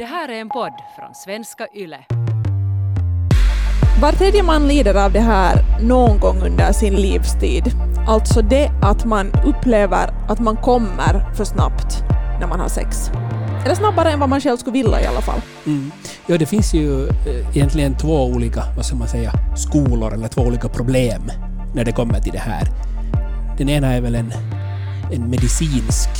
Det här är en podd från svenska YLE. Var tredje man lider av det här någon gång under sin livstid. Alltså det att man upplever att man kommer för snabbt när man har sex. Eller snabbare än vad man själv skulle vilja i alla fall. Mm. Ja, det finns ju eh, egentligen två olika, vad ska man säga, skolor eller två olika problem när det kommer till det här. Den ena är väl en, en medicinsk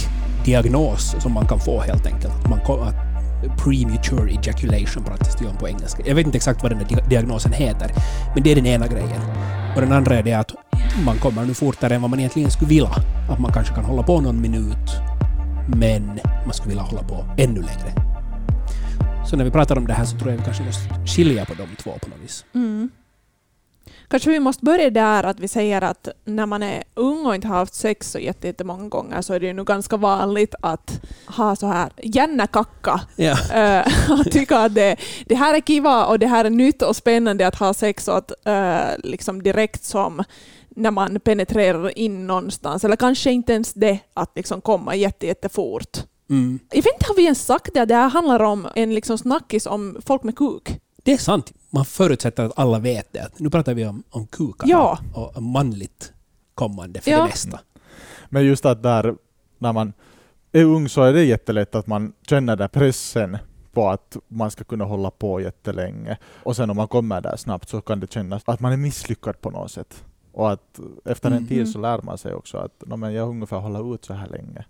diagnos som man kan få helt enkelt. Man, att premature ejaculation pratas det ju om på engelska. Jag vet inte exakt vad den här diagnosen heter, men det är den ena grejen. Och den andra är det att man kommer nu fortare än vad man egentligen skulle vilja. Att man kanske kan hålla på någon minut, men man skulle vilja hålla på ännu längre. Så när vi pratar om det här så tror jag vi kanske måste skilja på de två på något vis. Mm. Kanske vi måste börja där att vi säger att när man är ung och inte har haft sex så jätte- jättemånga gånger så är det ju nu ganska vanligt att ha så här jännäkacka. Ja. Eh, att tycka att det, det här är kiva och det här är nytt och spännande att ha sex och att eh, liksom direkt som när man penetrerar in någonstans, eller kanske inte ens det, att liksom komma jätte, jättefort. Mm. Jag vet inte, har vi ens sagt det? Det här handlar om en liksom snackis om folk med kuk. Det är sant. Man förutsätter att alla vet det. Nu pratar vi om, om kukar Ja. och manligt kommande för Ja. det mesta. Men just att där, när man är ung så är det jättelätt att man känner den pressen på att man ska kunna hålla på jättelänge. Och sen om man kommer där snabbt så kan det kännas att man är misslyckad på något sätt. Och att efter en Mhm. tid så lär man sig också att "Nå, men jag ungefär hålla ut så här länge.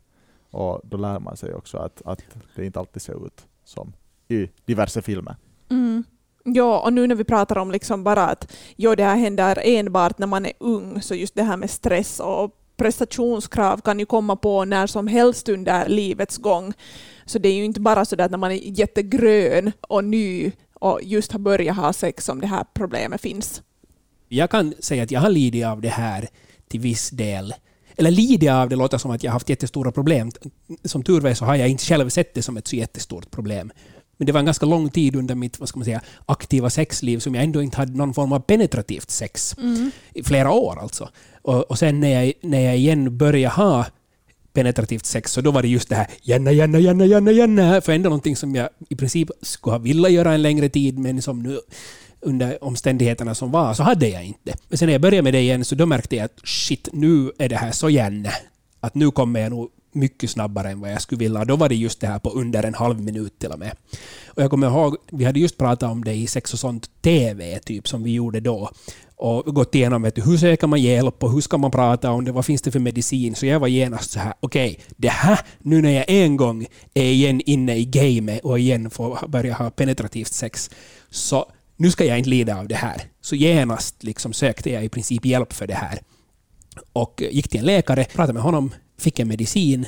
Och då lär man sig också att, att det inte alltid ser ut som i diverse filmer. Mm. Ja, och nu när vi pratar om liksom bara att jo, det här händer enbart när man är ung, så just det här med stress och prestationskrav kan ju komma på när som helst under livets gång. Så det är ju inte bara så där att när man är jättegrön och ny och just har börjat ha sex som det här problemet finns. Jag kan säga att jag har lidit av det här till viss del. Eller lidit av det låter som att jag har haft jättestora problem. Som tur är så har jag inte själv sett det som ett så jättestort problem. Men det var en ganska lång tid under mitt vad ska man säga, aktiva sexliv som jag ändå inte hade någon form av penetrativt sex. I flera år alltså. Och, och sen när jag, när jag igen började ha penetrativt sex, så då var det just det här gärna, gärna, gärna, gärna, gärna. För ändå någonting som jag i princip skulle ha velat göra en längre tid, men som nu under omständigheterna som var, så hade jag inte. Men sen när jag började med det igen, så då märkte jag att shit, nu är det här så gärna. Att nu kommer jag nog mycket snabbare än vad jag skulle vilja. Då var det just det här på under en halv minut till och med. Och jag kommer ihåg, vi hade just pratat om det i Sex och sånt TV, typ, som vi gjorde då. Och gått igenom vet du, hur söker man hjälp och hur ska man prata om det, vad finns det för medicin? Så jag var genast så här, okej, det här, nu när jag en gång är igen inne i gamet och igen får börja ha penetrativt sex, så nu ska jag inte lida av det här. Så genast liksom sökte jag i princip hjälp för det här. Och gick till en läkare, pratade med honom, fick en medicin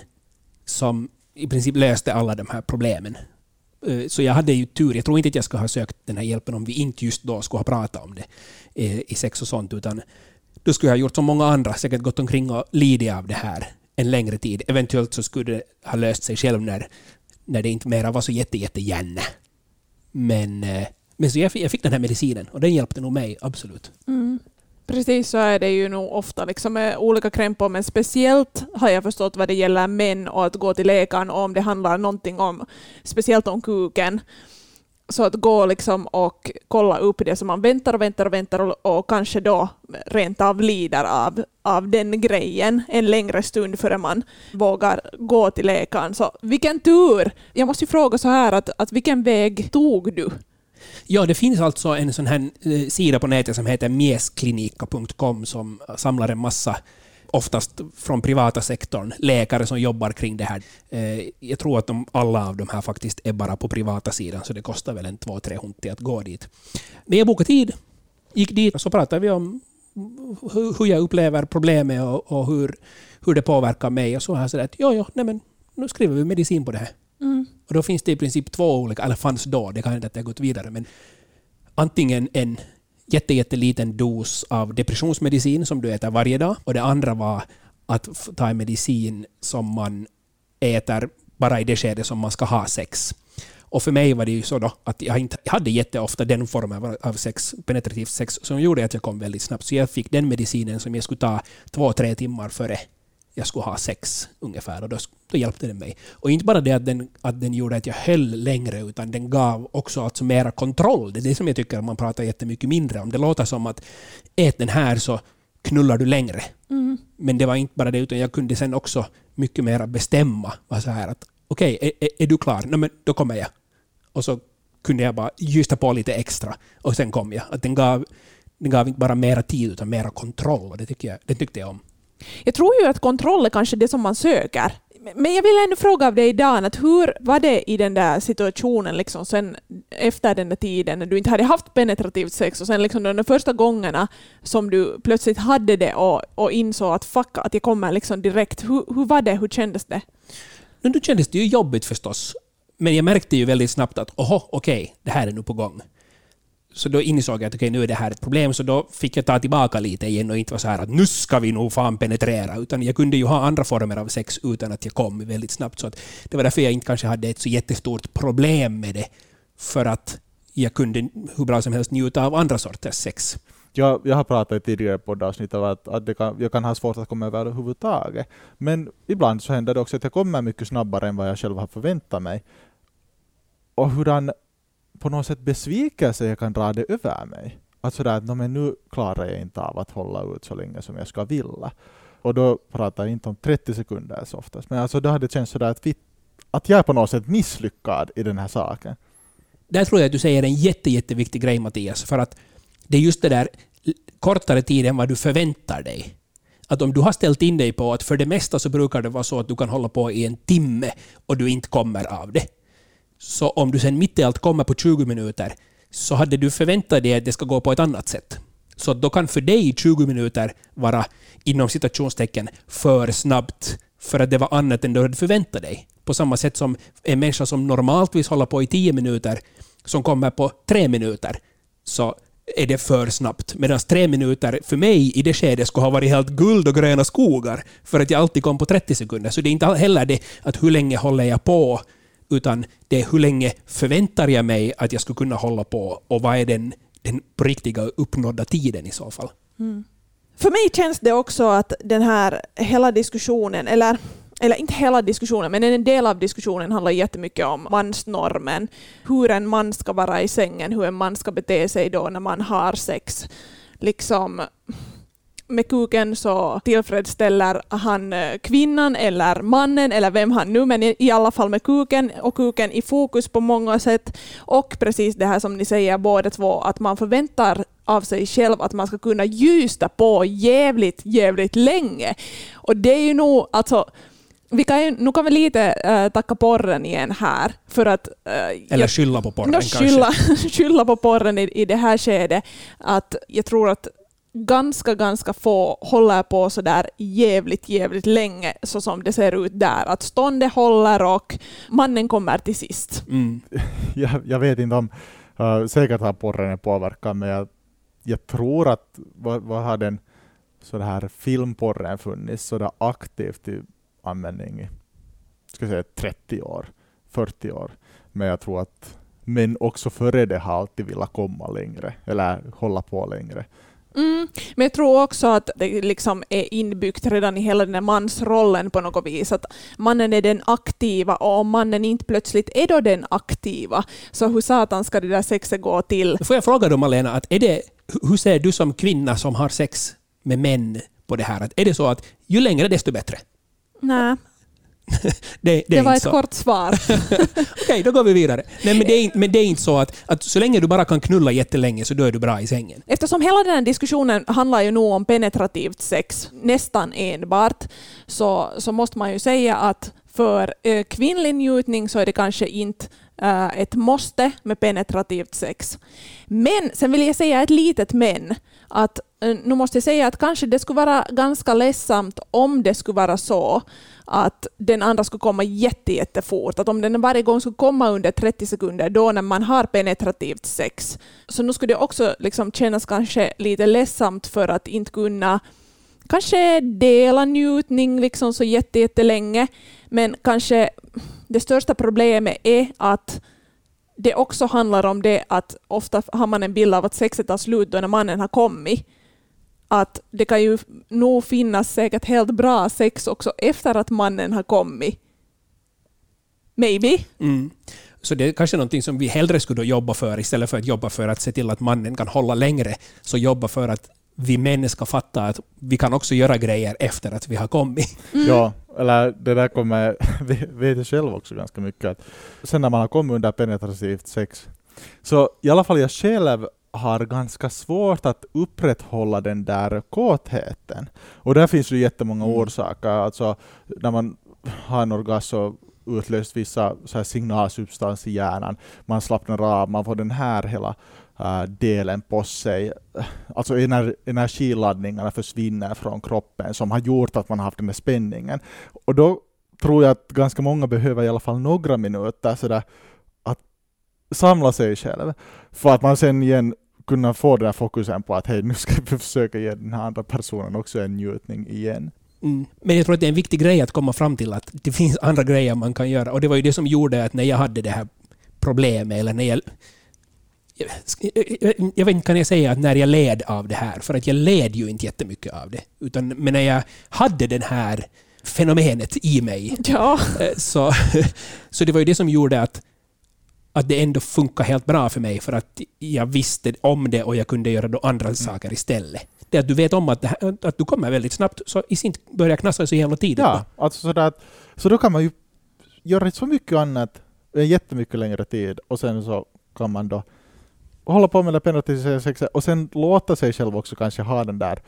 som i princip löste alla de här problemen. Eh, så jag hade ju tur. Jag tror inte att jag skulle ha sökt den här hjälpen om vi inte just då skulle ha pratat om det eh, i sex och sånt, utan då skulle jag ha gjort som många andra, säkert gått omkring och lidit av det här en längre tid. Eventuellt så skulle det ha löst sig själv när, när det inte mera var så jätte, jätte gärna. Men, eh, men så jag fick, jag fick den här medicinen och den hjälpte nog mig, absolut. Mm. Precis så är det ju nog ofta liksom med olika krämpor, men speciellt har jag förstått vad det gäller män och att gå till läkaren om det handlar någonting om, speciellt om kuken. Så att gå liksom och kolla upp det så man väntar och väntar och väntar och, och kanske då rent av lider av, av den grejen en längre stund före man vågar gå till läkaren. Så vilken tur! Jag måste ju fråga så här att, att vilken väg tog du? Ja, det finns alltså en sån här eh, sida på nätet som heter miesklinika.com som samlar en massa, oftast från privata sektorn, läkare som jobbar kring det här. Eh, jag tror att de, alla av de här faktiskt är bara på privata sidan, så det kostar väl en två, tre hunti att gå dit. Men jag bokade tid, gick dit och så pratade vi om hur jag upplever problemet och, och hur, hur det påverkar mig. Och så här jag sådär att ja, ja, nej men nu skriver vi medicin på det här. Mm. Och då finns det i princip två olika, eller fanns då, det kan hända att det har gått vidare, men antingen en jätte, jätteliten dos av depressionsmedicin som du äter varje dag och det andra var att ta en medicin som man äter bara i det skede som man ska ha sex. Och för mig var det ju så då att jag inte jag hade jätteofta den formen av- av sex, penetrativt sex som gjorde att jag kom väldigt snabbt. Så jag fick den medicinen som jag skulle ta två, tre timmar före jag skulle ha sex ungefär och då, då hjälpte den mig. Och inte bara det att den, att den gjorde att jag höll längre utan den gav också alltså mera kontroll. Det är det som jag tycker att man pratar jättemycket mindre om. Det låter som att ät den här så knullar du längre. Mm. Men det var inte bara det utan jag kunde sen också mycket mera bestämma. Var så här att okej, okay, är, är, du klar? Nej, men då kommer jag. Och så kunde jag bara ljusta på lite extra och sen kom jag. Att den gav, den gav inte bara mera tid utan mera kontroll och det, tycker jag, det tyckte jag om. Jag tror ju att kontroll är kanske det som man söker. Men jag vill ändå fråga av dig Dan, att hur var det i den där situationen liksom sen efter den där tiden när du inte hade haft penetrativt sex och sen liksom de första gångerna som du plötsligt hade det och, och insåg att fuck, att jag kommer liksom direkt. Hur, hur var det? Hur kändes det? Men då kändes det ju jobbigt förstås. Men jag märkte ju väldigt snabbt att oho, okej, okay, det här är nu på gång. Så då insåg jag att okay, nu är det här ett problem, så då fick jag ta tillbaka lite igen och inte vara så här att nu ska vi nog fan penetrera, utan jag kunde ju ha andra former av sex utan att jag kom väldigt snabbt. Så att det var därför jag inte kanske hade ett så jättestort problem med det, för att jag kunde hur bra som helst njuta av andra sorters sex. Jag, jag har pratat i tidigare poddavsnitt om att, att kan, jag kan ha svårt att komma över överhuvudtaget. Men ibland så händer det också att jag kommer mycket snabbare än vad jag själv har förväntat mig. Och hurdan på något sätt besvikelse jag kan dra det över mig. Att sådär att men nu klarar jag inte av att hålla ut så länge som jag ska vilja. Och då pratar jag inte om 30 sekunder så oftast, men alltså då hade det känts sådär att, vi, att jag är på något sätt misslyckad i den här saken. Där tror jag att du säger en jätte, jätteviktig grej Mattias, för att det är just det där kortare tid än vad du förväntar dig. Att om du har ställt in dig på att för det mesta så brukar det vara så att du kan hålla på i en timme och du inte kommer av det. Så om du sen mitt i allt kommer på 20 minuter så hade du förväntat dig att det ska gå på ett annat sätt. Så då kan för dig 20 minuter vara inom citationstecken för snabbt för att det var annat än du hade förväntat dig. På samma sätt som en människa som normaltvis håller på i 10 minuter som kommer på 3 minuter så är det för snabbt. Medan tre minuter för mig i det skedet skulle ha varit helt guld och gröna skogar för att jag alltid kom på 30 sekunder. Så det är inte heller det att hur länge håller jag på utan det är hur länge förväntar jag mig att jag skulle kunna hålla på och vad är den, den riktiga uppnådda tiden i så fall. Mm. För mig känns det också att den här hela diskussionen, eller eller inte hela diskussionen, men en del av diskussionen handlar jättemycket om mansnormen. Hur en man ska vara i sängen, hur en man ska bete sig då när man har sex. Liksom, med kuken så tillfredsställer han eh, kvinnan eller mannen eller vem han nu, men i alla fall med kuken och kuken i fokus på många sätt. Och precis det här som ni säger båda två, att man förväntar av sig själv att man ska kunna ljusta på jävligt, jävligt länge. Och det är ju nog, alltså vi kan ju, nu kan vi lite äh, tacka porren igen här. För att, äh, Eller skylla på porren no, skylla, skylla på porren i, i det här skedet. Att jag tror att ganska, ganska få håller på så där jävligt, jävligt länge så som det ser ut där. Att ståndet håller och mannen kommer till sist. Mm. jag, jag, vet inte om, äh, uh, säkert har porren påverkat, men jag, jag tror att, vad, vad har den så det här filmporren funnits så där aktivt i användning i ska säga 30 år, 40 år. Men jag tror att Men också före det har alltid velat komma längre, eller hålla på längre. Mm, men jag tror också att det liksom är inbyggt redan i hela den här mansrollen på något vis. Att mannen är den aktiva och om mannen inte plötsligt är då den aktiva, så hur satan ska det där sexet gå till? Får jag fråga då Malena, att är det, hur ser du som kvinna som har sex med män på det här? Att är det så att ju längre desto bättre? Nej, det, det, det var ett så. kort svar. Okej, okay, då går vi vidare. Nej, men det är, men det är inte så att, att så länge du bara kan knulla jättelänge så då är du bra i sängen. Eftersom hela den här diskussionen handlar ju nog om penetrativt sex, nästan enbart, så, så måste man ju säga att för eh, kvinnlig njutning så är det kanske inte eh, ett måste med penetrativt sex. Men sen vill jag säga ett litet men. Att, eh, nu måste jag säga att kanske det skulle vara ganska ledsamt om det skulle vara så att den andra skulle komma jätte, jättefort. Att om den varje gång skulle komma under 30 sekunder då när man har penetrativt sex, så nu skulle det också liksom kännas kanske lite ledsamt för att inte kunna kanske dela njutning liksom så jättelänge, men kanske det största problemet är att det också handlar om det att ofta har man en bild av att sexet tar slut då när mannen har kommit. att det kan ju nog finnas säkert helt bra sex också efter att mannen har kommit. Maybe. Mm. Så det är kanske någonting som vi hellre skulle jobba för istället för att jobba för att se till att mannen kan hålla längre. Så jobba för att vi män ska fatta att vi kan också göra grejer efter att vi har kommit. Mm. Ja, eller det där kommer, vi vet jag själv också ganska mycket, att sen när man har kommit under penetrativt sex, så i alla fall jag själv har ganska svårt att upprätthålla den där kåtheten. Och där finns det jättemånga Mm. orsaker. Alltså, när man har en orgasm så utlöst vissa så här signalsubstans i hjärnan. Man slappnar av, man får den här hela Äh, delen på sig. Alltså ener energiladdningarna försvinner från kroppen som har gjort att man har haft den där spänningen. Och då tror jag att ganska många behöver i alla fall några minuter sådär att samla sig själv. För att man sen igen kunna få den här fokusen på att hej, nu ska vi försöka ge den här andra personen också en njutning igen. Mm. Men jag tror att det är en viktig grej att komma fram till att det finns andra grejer man kan göra. Och det var ju det som gjorde att när jag hade det här problemet, eller när jag... Jag, vet inte, kan jag säga att när jag led av det här? För att jag led ju inte jättemycket av det. Utan, men när jag hade den här fenomenet i mig, Ja. eh, så, så det var ju det som gjorde att, att det ändå funkar helt bra för mig. För att jag visste om det och jag kunde göra då andra saker istället. Det att du vet om att, det här, att du kommer väldigt snabbt, så i sin börjar knassa så jävla tidigt. Ja, alltså sådär att, så då kan man ju göra så mycket annat en jättemycket längre tid och sen så kan man då hålla på med det penetrativa sexet och sen låta sig själv också kanske ha den där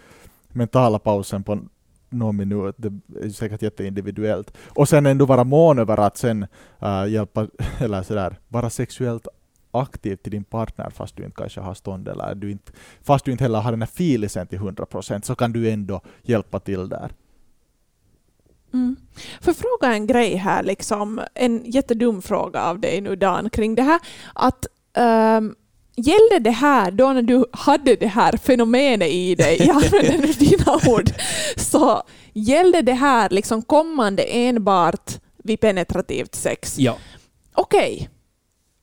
mentala pausen på någon minut. Det är säkert jätteindividuellt. Och sen ändå vara mån över att sen äh, hjälpa, eller sådär, vara sexuellt aktiv till din partner fast du inte kanske har stånd eller du inte, fast du inte heller har den här filisen till 100% så kan du ändå hjälpa till där. Mm. För fråga en grej här, liksom, en jättedum fråga av dig nu Dan, kring det här. Att, um, gällde det här då när du hade det här fenomenet i dig, jag använder nu dina ord, så gällde det här liksom kommande enbart vid penetrativt sex? Ja. Okej.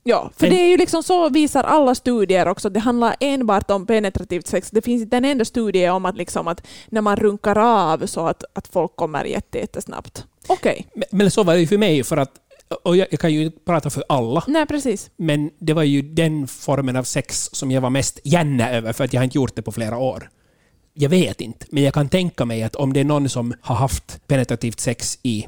Ja, för det är ju liksom så visar alla studier också. Det handlar enbart om penetrativt sex. Det finns inte en enda studie om att, liksom att när man runkar av så att, att folk kommer jätte, jättesnabbt. Okej. Men- Men så var det ju för mig, för att, och jag, jag kan ju inte prata för alla, Nej, precis. men det var ju den formen av sex som jag var mest gärna över, för att jag har inte gjort det på flera år. Jag vet inte, men jag kan tänka mig att om det är någon som har haft penetrativt sex i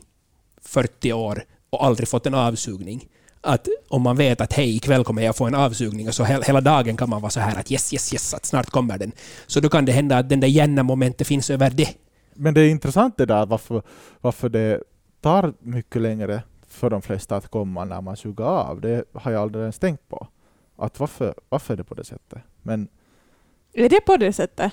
40 år och aldrig fått en avsugning, att om man vet att hej, ikväll kommer jag få en avsugning och så he- hela dagen kan man vara så här att yes, yes, yes, att snart kommer den. Så då kan det hända att den där gärna momentet finns över det. Men det är intressant det där varför, varför det tar mycket längre för de flesta att komma när man suger av. Det har jag aldrig ens tänkt på. Att varför, varför är det på det sättet? Men Är det på det sättet?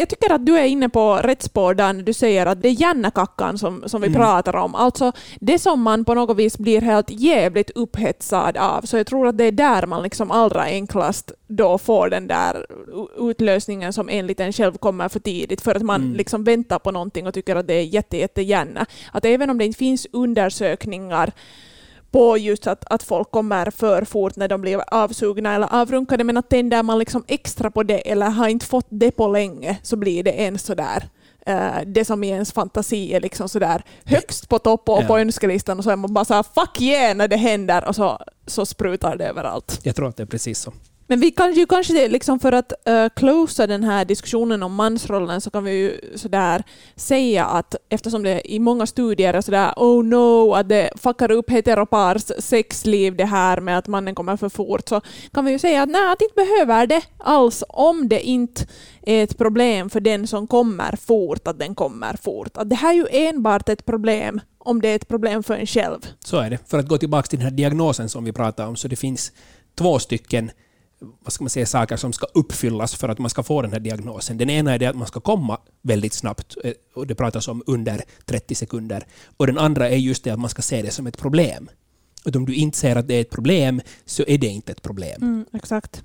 Jag tycker att du är inne på rätt spår där du säger att det är hjärnakackan som, som vi Mm. pratar om. Alltså det som man på något vis blir helt jävligt upphetsad av. Så jag tror att det är där man liksom allra enklast då får den där utlösningen som enligt en själv kommer för tidigt. För att man Mm. liksom väntar på någonting och tycker att det är jätte, jätte gärna. Att även om det inte finns undersökningar på just att, att folk kommer för fort när de blir avsugna eller avrunkade, men att tänder man liksom extra på det eller har inte fått det på länge så blir det en sådär eh, det som i ens fantasi är liksom sådär högst på topp och Ja. på önskelistan och så är man bara såhär fuck yeah när det händer och så, så sprutar det överallt. Jag tror att det är precis så. Men vi kan ju kanske liksom för att uh, closa den här diskussionen om mansrollen så kan vi ju sådär säga att eftersom det i många studier är sådär oh no, att det fuckar upp heteropars sexliv det här med att mannen kommer för fort så kan vi ju säga att nej, att inte behöver det alls om det inte är ett problem för den som kommer fort, att den kommer fort. Att det här är ju enbart ett problem om det är ett problem för en själv. Så är det. För att gå tillbaka till den här diagnosen som vi pratade om, så det finns två stycken vad ska man säga, saker som ska uppfyllas för att man ska få den här diagnosen. Den ena är det att man ska komma väldigt snabbt, eh, och det pratas om under 30 sekunder. Och den andra är just det att man ska se det som ett problem. Och om du inte ser att det är ett problem, så är det inte ett problem. Mm, exakt.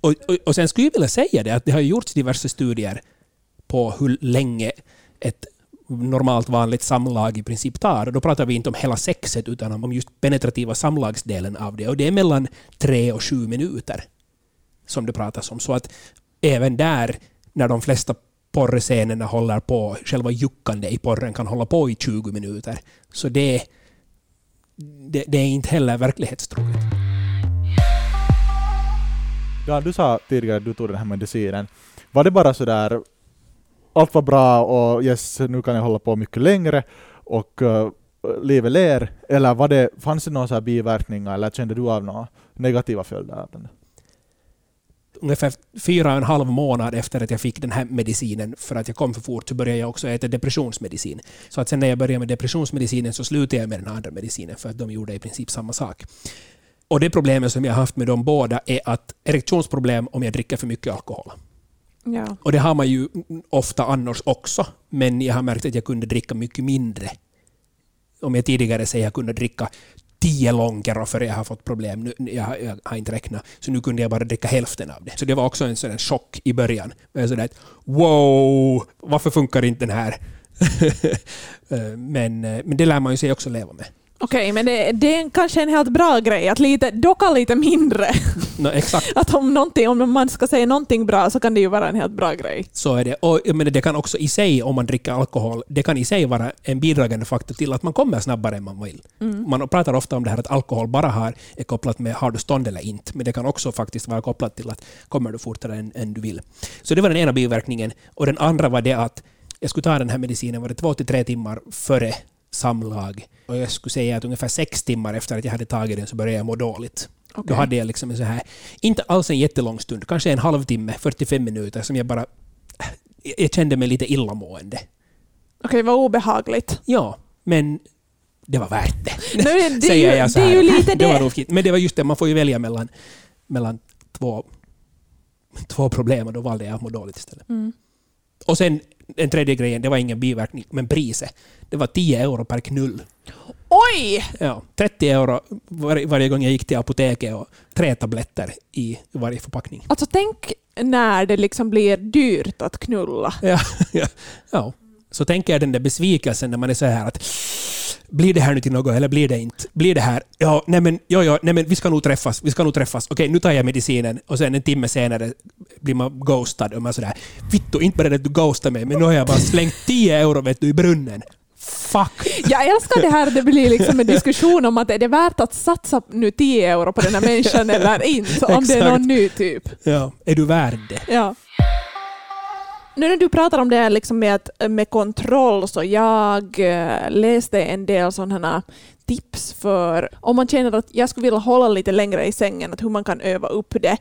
Och, och, och sen skulle jag vilja säga det att det har gjorts diverse studier på hur länge ett normalt vanligt samlag i princip tar. Och då pratar vi inte om hela sexet utan om just penetrativa samlagsdelen av det. Och det är mellan tre och sju minuter. som det pratas om. Så att även där, när de flesta porrscenerna håller på, själva juckande i porren kan hålla på i 20 minuter. Så det, det, det är inte heller verklighetstroget. Ja, du sa tidigare att du tog den här medicinen. Var det bara så där allt var bra och yes, nu kan jag hålla på mycket längre och uh, livet ler? Eller var det, fanns det några biverkningar eller kände du av några negativa följder av den? ungefär fyra och en halv månad efter att jag fick den här medicinen, för att jag kom för fort, så började jag också äta depressionsmedicin. Så att sen när jag började med depressionsmedicinen så slutade jag med den andra medicinen, för att de gjorde i princip samma sak. Och det problemet som jag har haft med de båda är att erektionsproblem om jag dricker för mycket alkohol. Ja. Och det har man ju ofta annars också, men jag har märkt att jag kunde dricka mycket mindre. Om jag tidigare säger att jag kunde dricka tio långor före jag har fått problem. Nu, jag, jag, har inte räknat. Så nu kunde jag bara dricka hälften av det. Så det var också en sån chock i början. Jag sådär, wow, varför funkar inte den här? Eh, men, eh, men det lär man ju sig också leva med. Okej, men det, det är kanske en helt bra grej att lite, docka lite mindre. No, exakt. Att om, någonting, om man ska säga någonting bra så kan det ju vara en helt bra grej. Så är det. Och jag menar, det kan också i sig, om man dricker alkohol, det kan i sig vara en bidragande faktor till att man kommer snabbare än man vill. Man pratar ofta om det här att alkohol bara har, är kopplat med har du stånd eller inte, men det kan också faktiskt vara kopplat till att kommer du fortare än, än du vill. Så det var den ena biverkningen. Och den andra var det att jag skulle ta den här medicinen var det två till tre timmar före samlag. Och jag skulle säga att ungefär sex timmar efter att jag hade tagit den så började jag må dåligt. Då Okej. hade jag liksom en så här, inte alls en jättelång stund, kanske en halvtimme, 45 minuter, som jag bara... Jag kände mig lite illamående. Okej, vad obehagligt. Ja, men det var värt det. Nu, det, säger ju, jag så det är här. ju lite Det var fint. Men det var just det, man får ju välja mellan, mellan två, två problem och då valde jag att må dåligt istället. Mm. Och sen en tredje grejen, det var ingen biverkning, men priset. Det var 10 euro per knull. Oj! Ja, 30 euro var, varje gång jag gick till apoteket och tre tabletter i varje förpackning. Alltså tänk när det liksom blir dyrt att knulla. Ja, ja, ja. Så tänker jag den där besvikelsen när man är så här att blir det här nu till något eller blir det inte? Blir det här? Ja, nej men, ja, ja, nej men vi ska nog träffas, vi ska nog träffas. Okej, nu tar jag medicinen och sen en timme senare blir man ghostad och man sådär Vittu, inte bara det att du ghostar mig, men nu har jag bara slängt 10 euro vet du, i brunnen. Fuck! Jag älskar det här det blir liksom en diskussion om att är det värt att satsa nu 10 euro på den här människan eller inte, om det är någon ny typ. Ja, är du värd det? Ja. Nu när du pratar om det här liksom med, att, med kontroll så jag eh, läste en del sådana tips för om man känner att jag skulle vilja hålla lite längre i sängen, att hur man kan öva upp det.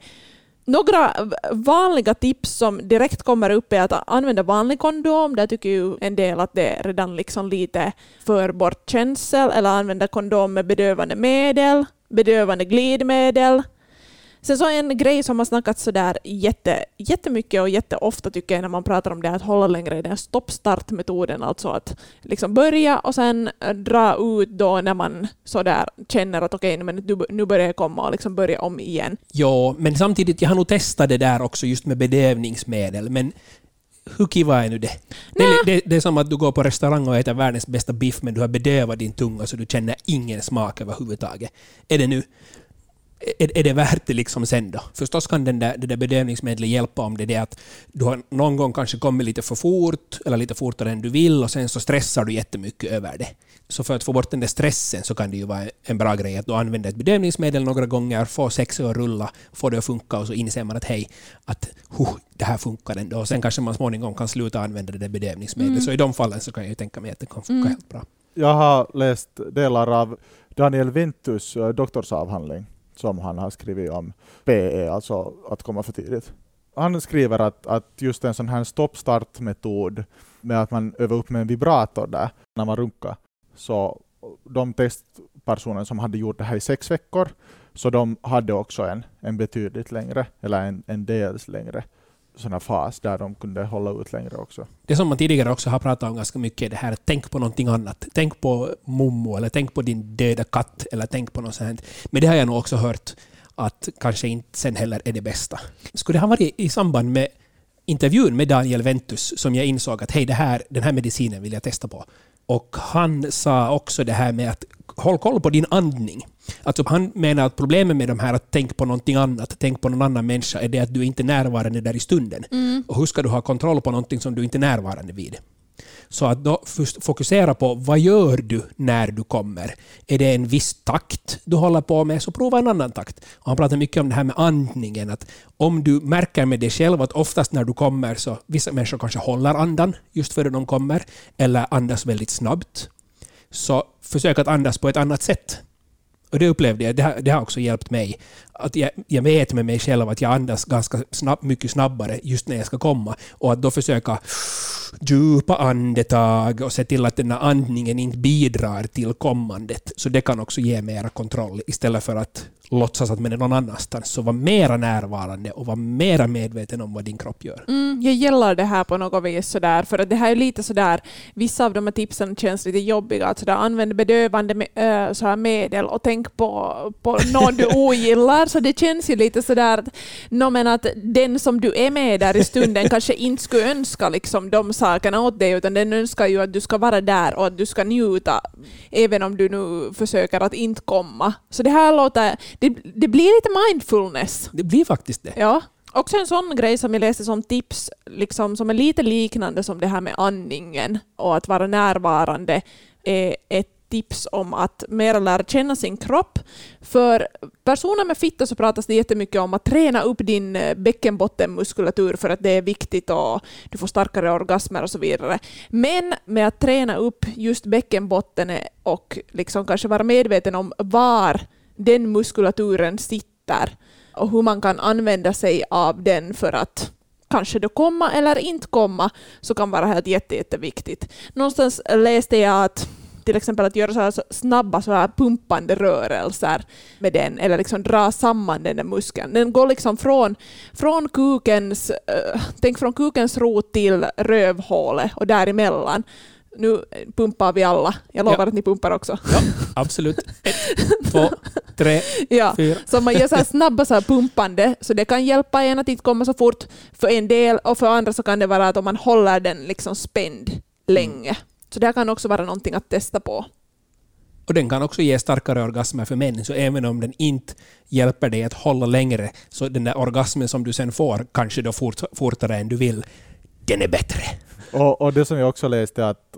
Några vanliga tips som direkt kommer upp är att använda vanlig kondom. Där tycker ju en del att det är redan liksom lite för bortkänsel. Eller använda kondom med bedövande medel, bedövande glidmedel. Sen så en grej som har snackats sådär jätte, jättemycket och jätteofta tycker jag när man pratar om det att hålla längre är den stoppstartmetoden. Alltså att liksom börja och sen eh, dra ut då när man sådär känner att okej, men nu, börjar jag komma och liksom börja om igen. Ja, men samtidigt, jag har nog testat det där också just med bedövningsmedel, men hur kiva är nu det? Det är, det, det är som att du går på restaurang och äter världens bästa biff, men du har bedövat din tunga så du känner ingen smak överhuvudtaget. Är det nu är, är det värt det liksom sen då? Förstås kan den där, det där bedövningsmedlet hjälpa om det är det att du har någon gång kanske kommit lite för fort eller lite fortare än du vill och sen så stressar du jättemycket över det. Så för att få bort den där stressen så kan det ju vara en bra grej att du använder ett bedövningsmedel några gånger, får sexet att rulla, får det att funka och så inser man att hej, att huh, det här funkar ändå. Och sen kanske man småningom kan sluta använda det där bedövningsmedlet. Så i de fallen så kan jag ju tänka mig att det kan funka helt bra. Jag har läst delar av Daniel Vintus eh, doktorsavhandling som han har skrivit om PE, alltså att komma för tidigt. Han skriver att, att just en sån här stoppstartmetod med att man övar upp med en vibrator där när man runkar, så de testpersoner som hade gjort det här i sex veckor, så de hade också en, en betydligt längre, eller en, en dels längre sån här fas där de kunde hålla ut längre också. Det som man tidigare också har pratat om ganska mycket är det här att tänk på någonting annat. Tänk på mommo eller tänk på din döda katt eller tänk på något sånt. Men det har jag nog också hört att kanske inte sen heller är det bästa. Skulle det ha varit i samband med intervjun med Daniel Ventus som jag insåg att hej, det här, den här medicinen vill jag testa på. Och han sa också det här med att håll koll på din andning. Alltså han menar att problemet med de här att tänka på någonting annat, tänk på någon annan människa, är det att du inte är närvarande där i stunden. Och hur ska du ha kontroll på någonting som du inte är närvarande vid? Så att då fokusera på vad gör du när du kommer. Är det en viss takt du håller på med, så prova en annan takt. Och han pratar mycket om det här med andningen. Att om du märker med dig själv att oftast när du kommer så vissa människor kanske håller andan just före de kommer, eller andas väldigt snabbt. Så försök att andas på ett annat sätt. Och det upplevde jag, det har, det har också hjälpt mig. Att jag, jag vet med mig själv att jag andas ganska snabb, mycket snabbare just när jag ska komma. Och att då försöka djupa andetag och se till att den här andningen inte bidrar till kommandet. Så det kan också ge mera kontroll istället för att låtsas att man är någon annanstans. Så var mera närvarande och var mera medveten om vad din kropp gör. Mm, jag gillar det här på något vis sådär, för att det här är lite sådär, vissa av de här tipsen känns lite jobbiga, att sådär, använd bedövande me- äh, så här medel och tänk på, på någon du ogillar, så det känns ju lite sådär no, men att den som du är med där i stunden kanske inte skulle önska liksom, de sakerna åt dig, utan den önskar ju att du ska vara där och att du ska njuta, även om du nu försöker att inte komma. Så det här låter, det, det blir lite mindfulness. Det blir faktiskt det. Ja. Också en sån grej som jag läste som tips, liksom, som är lite liknande som det här med andningen och att vara närvarande, är ett tips om att mer lära känna sin kropp. För personer med fitta så pratas det jättemycket om att träna upp din eh, bäckenbottenmuskulatur för att det är viktigt och du får starkare orgasmer och så vidare. Men med att träna upp just bäckenbotten och liksom kanske vara medveten om var den muskulaturen sitter och hur man kan använda sig av den för att kanske då komma eller inte komma, så kan vara helt jätte, jätteviktigt. Någonstans läste jag att till exempel att göra så här snabba så här pumpande rörelser med den, eller liksom dra samman den där muskeln. Den går liksom från, från kukens, äh, tänk från kukens rot till rövhålet och däremellan. Nu pumpar vi alla. Jag lovar Ja. att ni pumpar också. Ja, absolut. Ett, två, tre, Ja. fyra. Så man gör så här snabba så här pumpande, så det kan hjälpa en att inte komma så fort för en del, och för andra så kan det vara att om man håller den liksom spänd länge. Så det här kan också vara någonting att testa på. Och den kan också ge starkare orgasmer för män, så även om den inte hjälper dig att hålla längre, så den där orgasmen som du sen får, kanske då fort, fortare än du vill, den är bättre. Och, och det som jag också läste att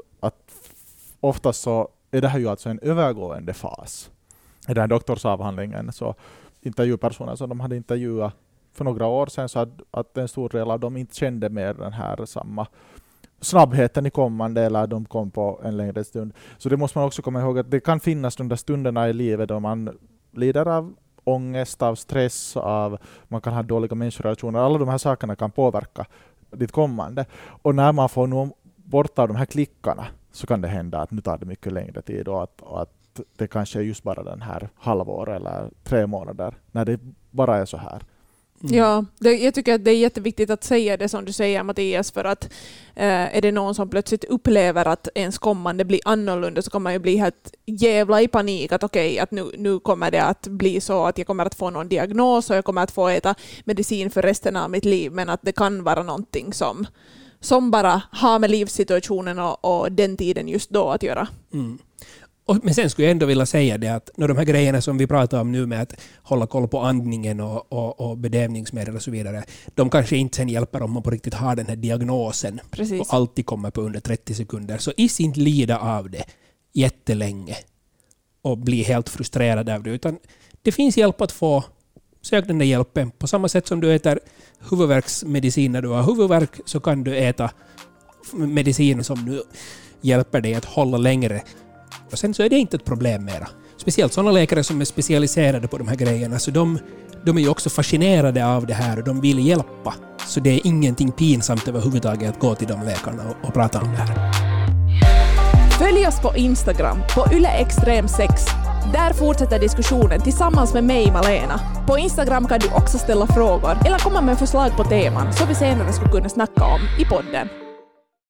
oftast så är det här ju alltså en övergående fas. I den här doktorsavhandlingen så intervjupersoner som de hade intervjuat för några år sedan så att, att en stor del av dem inte kände mer den här samma snabbheten i kommande eller de kom på en längre stund. Så det måste man också komma ihåg att det kan finnas de där stunderna i livet då man lider av ångest, av stress, av man kan ha dåliga människorelationer. Alla de här sakerna kan påverka ditt kommande. Och när man får nå bort av de här klickarna så kan det hända att nu tar det mycket längre tid och att, och att det kanske är just bara den här halvår eller tre månader när det bara är så här. Mm. Ja, det, jag tycker att det är jätteviktigt att säga det som du säger Mattias, för att eh, är det någon som plötsligt upplever att ens kommande blir annorlunda så kommer man ju bli helt jävla i panik att okej, att nu, nu kommer det att bli så att jag kommer att få någon diagnos och jag kommer att få äta medicin för resten av mitt liv, men att det kan vara någonting som, som bara har med livssituationen och, och den tiden just då att göra. Mm. Och, men sen skulle jag ändå vilja säga det att när de här grejerna som vi pratar om nu med att hålla koll på andningen och, och, och bedövningsmedel och så vidare, de kanske inte sen hjälper om man på riktigt har den här diagnosen Precis. och alltid kommer på under 30 sekunder. Så i sin lida av det jättelänge och bli helt frustrerad av det. Utan det finns hjälp att få. Sök den där hjälpen. På samma sätt som du äter huvudvärksmedicin när du har huvudvärk så kan du äta medicin som nu hjälper dig att hålla längre. Och sen så är det inte ett problem mera. Speciellt sådana läkare som är specialiserade på de här grejerna, så de, de är ju också fascinerade av det här och de vill hjälpa. Så det är ingenting pinsamt överhuvudtaget att gå till de läkarna och, och prata om det här. Följ oss på Instagram, på yleextrem6. Där fortsätter diskussionen tillsammans med mig, Malena. På Instagram kan du också ställa frågor eller komma med förslag på teman som vi senare skulle kunna snacka om i podden.